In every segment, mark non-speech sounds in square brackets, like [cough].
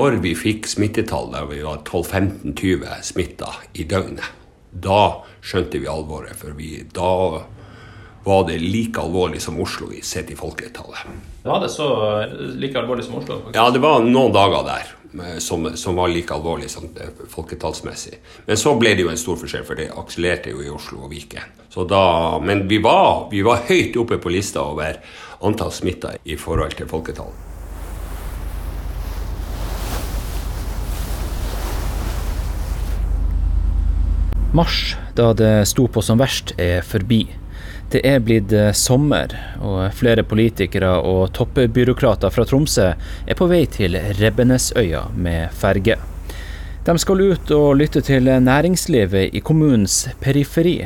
når vi fikk smittetall der vi var 12-15-20 smitta i døgnet, da skjønte vi alvoret. For vi, da var det like alvorlig som Oslo sett i folketallet. Var det så like alvorlig som Oslo? Faktisk? Ja, det var noen dager der som, som var like alvorlig som folketallsmessig. Men så ble det jo en stor forskjell, for det akselerte jo i Oslo og Viken. Så da, men vi var, vi var høyt oppe på lista over antall smitta i forhold til folketall. Mars, da det sto på som verst, er forbi. Det er blitt eh, sommer, og flere politikere og toppbyråkrater fra Tromsø er på vei til Rebbenesøya med ferge. De skal ut og lytte til næringslivet i kommunens periferi,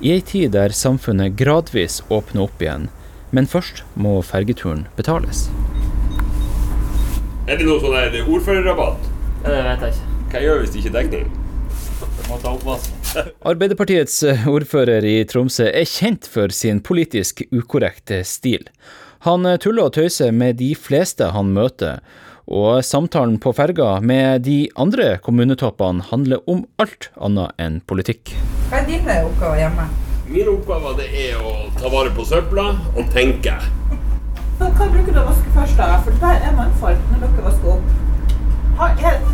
i ei tid der samfunnet gradvis åpner opp igjen. Men først må fergeturen betales. Er det noe sånn ordførerrabatt? Det vet jeg ikke. Hva gjør hvis det ikke er dekning? Må ta oppvask. Arbeiderpartiets eh, ordfører i Tromsø er kjent for sin politisk ukorrekte stil. Han eh, tuller og tøyser med de fleste han møter, og samtalen på ferga med de andre kommunetoppene handler om alt annet enn politikk. Hva er dine oppgaver hjemme? Min oppgave det er å ta vare på søpla og tenke. Hva bruker du å vaske først, da? For der er mannfolk når dere vasker opp.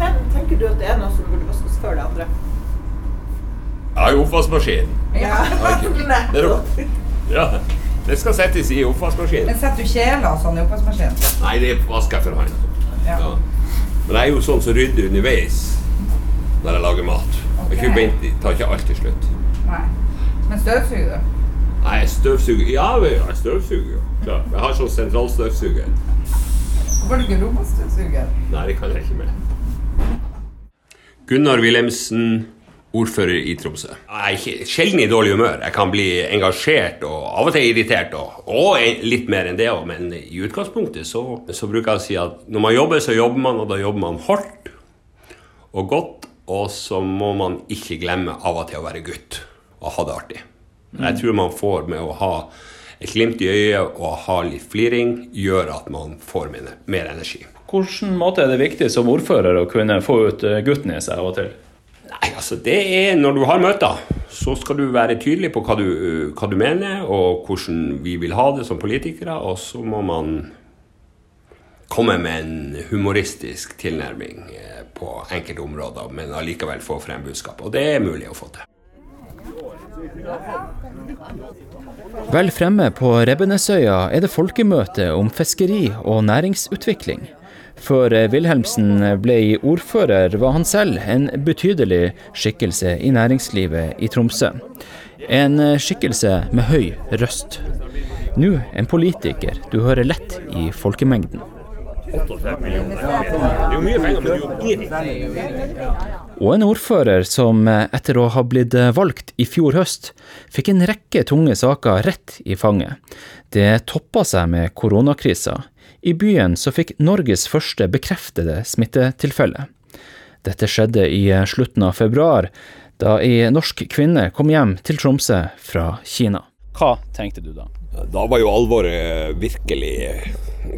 Men tenker du at det er noe som burde vaskes før det andre? Jeg har jo oppvaskmaskin. Ja, [laughs] Det, er, ja, det skal settes i oppvaskmaskinen. Men setter du kjeler og sånn i oppvaskmaskinen? Nei, det vasker jeg for hånd. Ja. Ja. Men jeg er jo sånn som rydder underveis når jeg lager mat. Okay. Jeg tar ikke alt til slutt. Nei. Men støvsuger du? Nei, jeg støvsuger Ja, jeg støvsuger jo. Jeg har sånn sentralstøvsuger. Hvorfor har du ikke robotstøvsuger? Nei, det kan jeg ikke med. Gunnar Wilhelmsen, ordfører i Tromsø. Jeg er sjelden i dårlig humør. Jeg kan bli engasjert og av og til irritert, og, og litt mer enn det òg. Men i utgangspunktet så, så bruker jeg å si at når man jobber, så jobber man, og da jobber man hardt og godt. Og så må man ikke glemme av og til å være gutt og ha det artig. Jeg tror man får med å ha et glimt i øyet og ha litt fliring, gjør at man får mer, energi. Hvilken måte er det viktig som ordfører å kunne få ut eh, gutten i seg av og til? Nei, altså det er Når du har møter, så skal du være tydelig på hva du, hva du mener, og hvordan vi vil ha det som politikere. Og så må man komme med en humoristisk tilnærming eh, på enkelte områder, men allikevel få frem budskapet. Og det er mulig å få til. Vel fremme på Rebbenesøya er det folkemøte om fiskeri og næringsutvikling. Før Wilhelmsen ble ordfører, var han selv en betydelig skikkelse i næringslivet i Tromsø. En skikkelse med høy røst. Nå en politiker du hører lett i folkemengden. Og en ordfører som etter å ha blitt valgt i fjor høst, fikk en rekke tunge saker rett i fanget. Det toppa seg med koronakrisa. I byen så fikk Norges første bekreftede smittetilfelle. Dette skjedde i slutten av februar, da ei norsk kvinne kom hjem til Tromsø fra Kina. Hva tenkte du da? Da var jo alvoret virkelig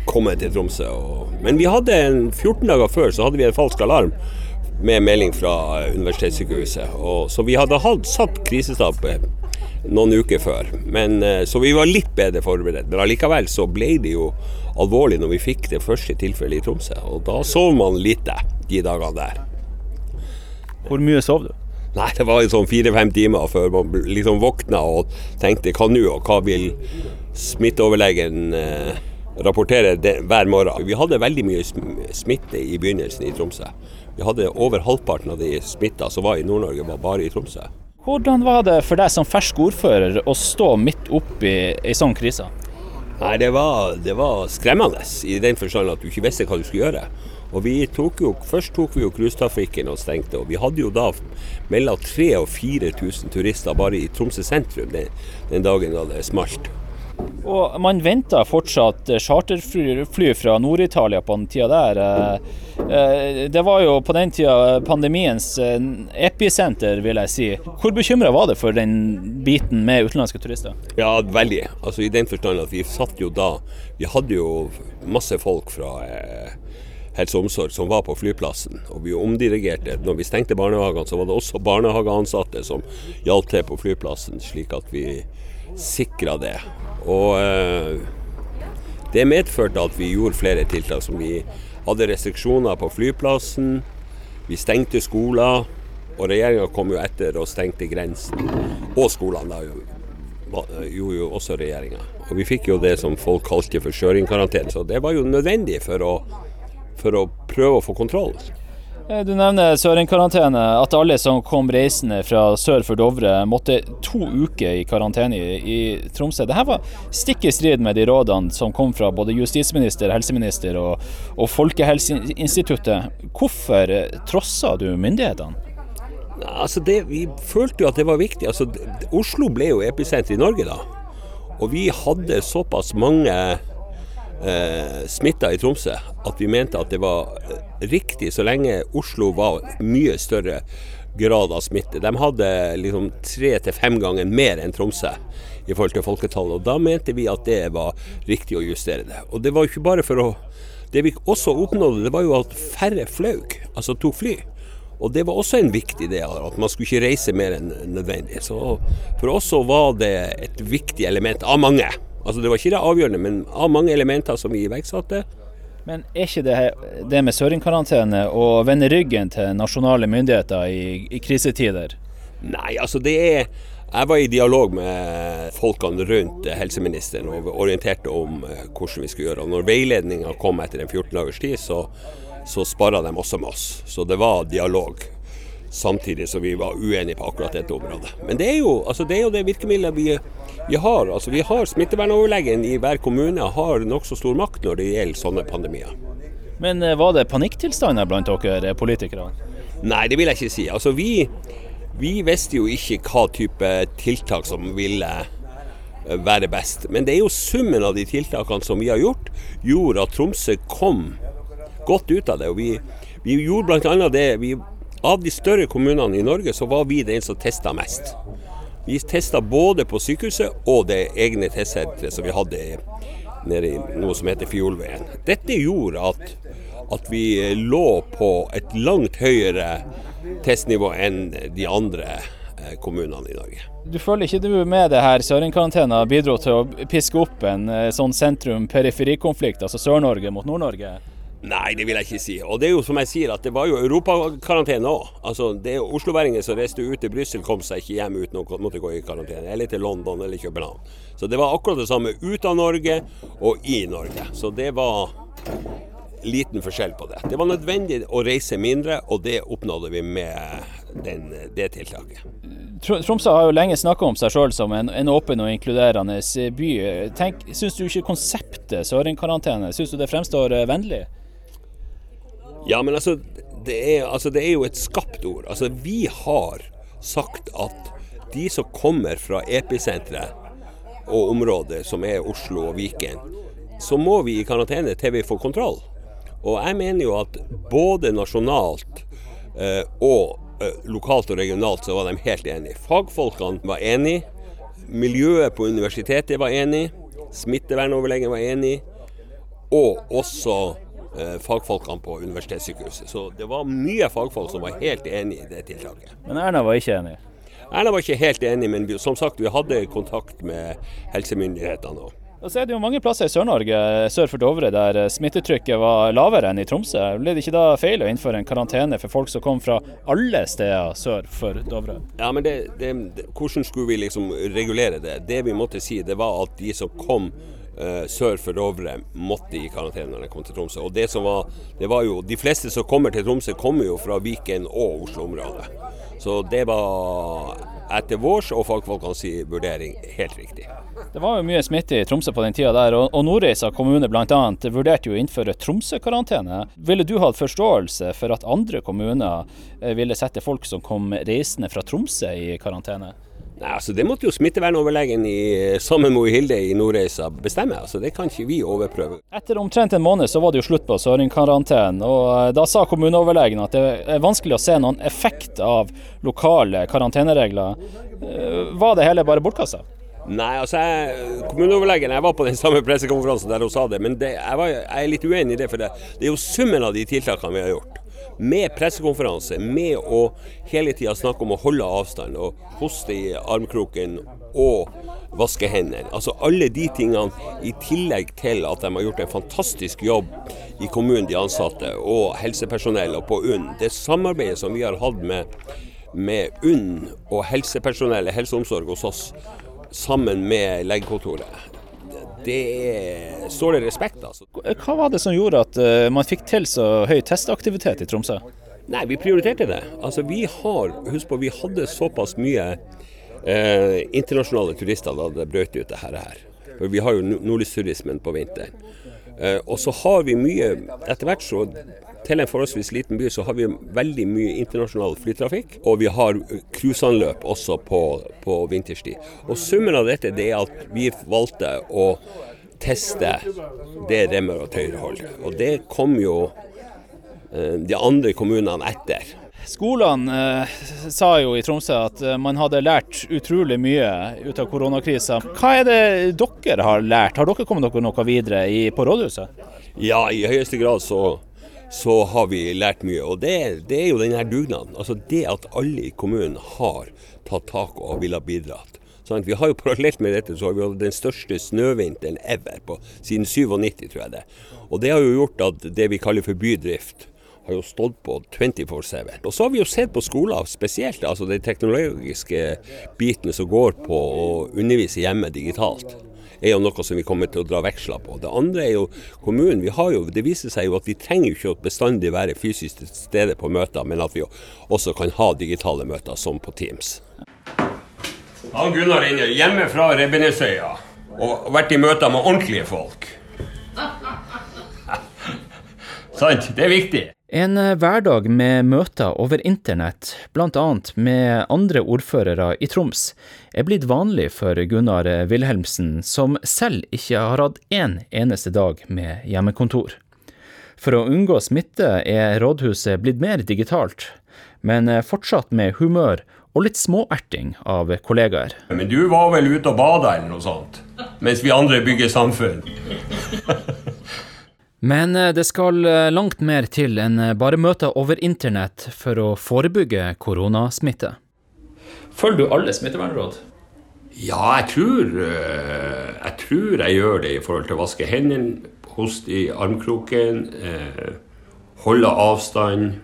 kommet til Tromsø. Og, men vi hadde en 14 dager før så hadde vi en falsk alarm med melding fra universitetssykehuset. Og, så vi hadde hatt, satt krisestab noen uker før. Men, eh, så vi var litt bedre forberedt. Men allikevel så ble det jo alvorlig når vi fikk det første tilfellet i Tromsø. Og da sov man lite de dagene der. Hvor mye sov du? Nei, det var sånn fire-fem timer før man liksom våkna og tenkte hva nå, og hva vil smitteoverlegen eh, rapportere det, hver morgen. Vi hadde veldig mye smitte i begynnelsen i Tromsø. Vi hadde over halvparten av de smitta som var i Nord-Norge, var bare i Tromsø. Hvordan var det for deg som fersk ordfører å stå midt oppi ei sånn krise? Nei, det var, det var skremmende i den forstand at du ikke visste hva du skulle gjøre. Og vi tok jo, Først tok vi jo cruisetrafikken og stengte, og vi hadde jo da mellom 3000 og 4000 turister bare i Tromsø sentrum den, den dagen da det smalt. Og man venter fortsatt charterfly fra Nord-Italia på den tida der. Eh, eh, Det var jo på den tida pandemiens eh, episenter, vil jeg si. Hvor bekymra var det for den biten med utenlandske turister? Ja, veldig. Altså I den forstand at vi satt jo da Vi hadde jo masse folk fra eh, helse og omsorg som var på flyplassen. Og vi omdirigerte. Når vi stengte barnehagene, så var det også barnehageansatte som hjalp til på flyplassen, slik at vi sikra det. Og eh, det medførte at vi gjorde flere tiltak. som Vi hadde restriksjoner på flyplassen, vi stengte skoler. Og regjeringa kom jo etter og stengte grensen. Og skolene da gjorde jo også regjeringa. Og vi fikk jo det som folk kalte for sjøringkarantene. Så det var jo nødvendig for å, for å prøve å få kontroll. Eh, du nevner søringkarantene. At alle som kom reisende fra sør for Dovre måtte to uker i karantene i, i Tromsø. Dette var stikk i strid med de rådene som kom fra både justisminister, helseminister og, og Folkehelseinstituttet. Hvorfor trossa du myndighetene? Altså det, vi følte jo at det var viktig. Altså, Oslo ble jo episenter i Norge da. Og vi hadde såpass mange eh, smitta i Tromsø at vi mente at det var eh, riktig så lenge Oslo var mye større grad av smitte. De hadde liksom tre til fem ganger mer enn Tromsø i forhold til folketallet. Og da mente vi at det var riktig å justere det. Og det var jo ikke bare for å Det vi også oppnådde, det var jo at færre fløy, altså tok fly. Og det var også en viktig del, at man skulle ikke reise mer enn nødvendig. Så for oss så var det et viktig element av mange. Altså Det var ikke det avgjørende, men av mange elementer som vi iverksatte. Men er ikke det, det med søringkarantene å vende ryggen til nasjonale myndigheter i, i krisetider? Nei, altså det er jeg var i dialog med folkene rundt helseministeren og orienterte om eh, hvordan vi skulle gjøre. Og når veiledninga kom etter en 14 dagers tid, så så sparra de også med oss. Så det var dialog. Samtidig som vi var uenige på akkurat dette området. Men det er jo, altså det, er jo det virkemidlet vi, vi, har. Altså vi har Smittevernoverlegen i hver kommune har nokså stor makt når det gjelder sånne pandemier. Men eh, var det panikktilstander blant dere politikere? Nei, det vil jeg ikke si. Altså vi, vi visste jo ikke hva type tiltak som ville eh, være best. Men det er jo summen av de tiltakene som vi har gjort, gjorde at Tromsø kom godt ut av det. og Vi, vi gjorde bl.a. det vi, Av de større kommunene i Norge, så var vi den som testa mest. Vi testa både på sykehuset og det egne testsenteret som vi hadde nede i noe som heter Fiolveien. Dette gjorde at, at vi lå på et langt høyere testnivå enn de andre eh, kommunene i Norge. Du føler ikke du med det her Søringkarantena bidro til å piske opp en eh, sånn sentrum-periferikonflikt, altså Sør-Norge mot Nord-Norge? Nei, det vil jeg ikke si. Og det er jo som jeg sier, at det var jo europakarantene òg. Altså, det er osloværinger som reiste ut til Brussel, kom seg ikke hjem uten å måtte gå i karantene. Eller til London eller København. Så det var akkurat det samme ut av Norge og i Norge. Så det var liten forskjell på det. Det var nødvendig å reise mindre, og det oppnådde vi med den, det tiltaket. Tromsø har jo lenge snakka om seg sjøl som en, en, åpen og inkluderende by. Tenk, Syns du ikke konseptet Søringkarantene synes du det fremstår vennlig? Ja, men altså det, er, altså det, er, jo et skapt ord. Altså, vi har sagt at de som kommer fra episenteret og området som er Oslo og Viken, så må vi i karantene til vi får kontroll. Og jeg mener jo at både nasjonalt eh, og eh, lokalt og regionalt så var de helt enige. Fagfolkene var enige. Miljøet på universitetet var enig. Smittevernoverlegen var enig. Og også fagfolkene på universitetssykehuset. Så det var mye fagfolk som var helt enig i det tiltaket. Men Erna var ikke enig? Erna var ikke helt enig, men vi, som sagt, vi hadde kontakt med helsemyndighetene òg. Og så er det jo mange plasser i Sør-Norge sør for Dovre der smittetrykket var lavere enn i Tromsø. Ble det ikke da feil å innføre en karantene for folk som kom fra alle steder sør for Dovre? Ja, men det, det, Hvordan skulle vi liksom regulere det? Det vi måtte si, det var at de som kom sør for Dovre måtte i karantene når de kom til Tromsø. Og det som var, det var jo, De fleste som kommer til Tromsø, kommer jo fra Viken og Oslo-området. Så det var etter vår og fagfolkenes vurdering helt riktig. Det var jo mye smitte i Tromsø på den tida der, og Nordreisa kommune bl.a. vurderte jo å innføre Tromsø-karantene. Ville du hatt forståelse for at andre kommuner eh, ville sette folk som kom reisende fra Tromsø i karantene? Nei, altså Det måtte jo smittevernoverlegen i sammen med Hilde i Nordreisa bestemme. altså Det kan ikke vi overprøve. Etter omtrent en måned så var det jo slutt på søringkarantenen. og eh, Da sa kommuneoverlegen at det er vanskelig å se noen effekt av lokale karanteneregler. Eh, var det hele bare bortkasta? Nei, altså jeg, kommuneoverlegen, jeg var på den samme pressekonferansen der hun sa det, men det, jeg, var, jeg, er litt uenig i det. For det, det er jo summen av de tiltakene vi har gjort. Med pressekonferanse, med å hele tida snakke om å holde avstand og hoste i armkroken og vaske hendene. Altså alle de tingene, i tillegg til at de har gjort en fantastisk jobb i kommunen, de ansatte, og helsepersonell og på UNN. Det samarbeidet som vi har hatt med, med UNN og helsepersonellet, helse og omsorg hos oss, sammen med legekontoret. Det står det respekt. Altså. Hva var det som gjorde at uh, man fikk til så høy testaktivitet i Tromsø? Nei, Vi prioriterte det. Altså, vi har, Husk på, vi hadde såpass mye eh, internasjonale turister da det brøt ut det her. For Vi har jo nordlysturismen på vinteren. Eh, og så har vi mye Etter hvert så til en forholdsvis liten by så har vi veldig mye internasjonal flytrafikk, og vi har cruiseanløp også på, på vinterstid. Og Summen av dette det er at vi valgte å teste det remmer og tøyer holder. Og det kom jo eh, de andre kommunene etter. Skolene eh, sa jo i Tromsø at eh, man hadde lært utrolig mye ut av koronakrisa. Hva er det dere har lært? Har dere kommet dere noe videre i, på rådhuset? Ja, i høyeste grad så så har vi lært mye. Og det, det er jo denne dugnaden. Altså det at alle i kommunen har tatt tak og ville bidratt. Sånn, vi har jo Parallelt med dette så har vi hatt den største snøvinteren ever på, siden 97, tror jeg det. Og det har jo gjort at det vi kaller for bydrift, har jo stått på 24-7. Og så har vi jo sett på skoler spesielt, altså den teknologiske biten som går på å undervise hjemme digitalt er jo noe som vi kommer til å dra veksler på. Det andre er jo kommunen. Vi har jo, det viser seg jo at vi trenger jo ikke å bestandig være fysisk til stede på møter, men at vi også kan ha digitale møter, som på Teams. Han Gunnar inne hjemme fra Rebbenesøya og vært i møter med ordentlige folk. [laughs] Sant? Det er viktig. En eh, hverdag med møter over internett, bl.a. med andre ordførere i Troms, er blitt vanlig for Gunnar Wilhelmsen, som selv ikke har hatt én eneste dag med hjemmekontor. For å unngå smitte er rådhuset blitt mer digitalt, men fortsatt med humør og litt småerting av kollegaer. Men du var vel ute og bada eller noe sånt? Mens vi andre bygger samfunn? [laughs] Men eh, det skal eh, langt mer til enn eh, bare møter over internett for å forebygge koronasmitte. Følger du alle smittevernråd? Ja, jeg tror, jeg tror jeg gjør det i forhold til å vaske hendene, hoste i armkroken, holde avstand.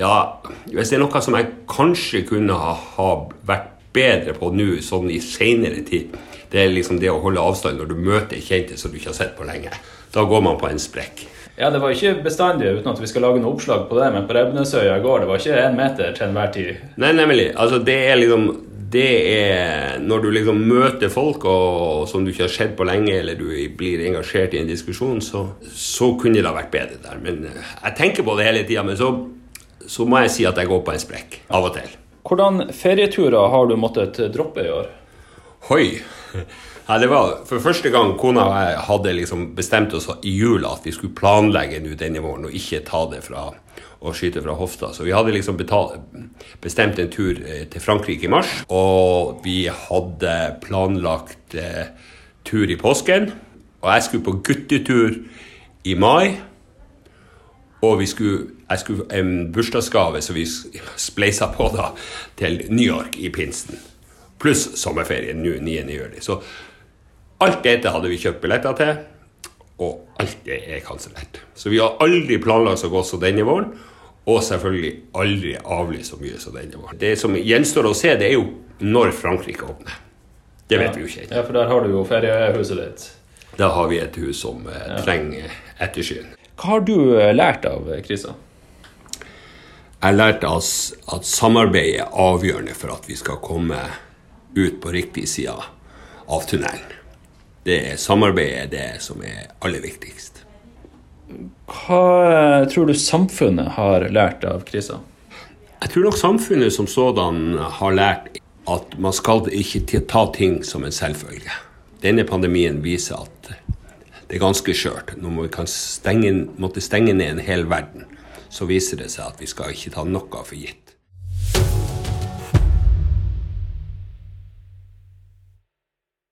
Ja, hvis det er noe som jeg kanskje kunne ha vært bedre på nå, sånn i seinere tid, det er liksom det å holde avstand når du møter kjente som du ikke har sett på lenge da går man på en sprekk. Ja, Det var ikke bestandig, uten at vi skal lage noe oppslag på det, men på Rebnesøya i går, det var ikke én meter til enhver tid. Nei, nemlig. Altså, det er liksom det er når du liksom møter folk og, som du ikke har sett på lenge, eller du blir engasjert i en diskusjon, så, så kunne det ha vært bedre der. Men eh, jeg tenker på det hele tida. Men så, så, må jeg si at jeg går på en sprekk av og til. Hvordan ferieturer har du måttet droppe i år? Hoi. Ja, det var for første gang kona og jeg hadde liksom bestemt oss i jula at vi skulle planlegge nå denne våren og ikke ta det fra å skyte fra hofta. Så vi hadde liksom bestemt en tur eh, til Frankrike i mars. Og vi hadde planlagt eh, tur i påsken. Og jeg skulle på guttetur i mai. Og skulle, jeg skulle en bursdagsgave som vi spleisa på da, til New York i pinsen. Pluss sommerferien nå 9. juli. Så Alt dette hadde vi kjøpt billetter til, og alt det er kansellert. Så vi har aldri planlagt så godt som denne våren, og selvfølgelig aldri avlyst så mye som denne våren. Det som gjenstår å se, det er jo når Frankrike åpner. Det vet ja. vi jo ikke ennå. Ja, for der har du jo feriehuset ditt. Da har vi et hus som eh, ja. trenger ettersyn. Hva har du eh, lært av eh, krisa? Jeg har lært at samarbeid er avgjørende for at vi skal komme ut på riktig side av tunnelen det er samarbeidet det som er aller viktigst. Hva tror du samfunnet har lært av krisa? Jeg tror nok samfunnet som sådan har lært at man skal ikke ta ting som en selvfølge. Denne pandemien viser at det er ganske skjørt. Når vi kan stenge, måtte stenge ned en hel verden, så viser det seg at vi skal ikke ta noe for gitt.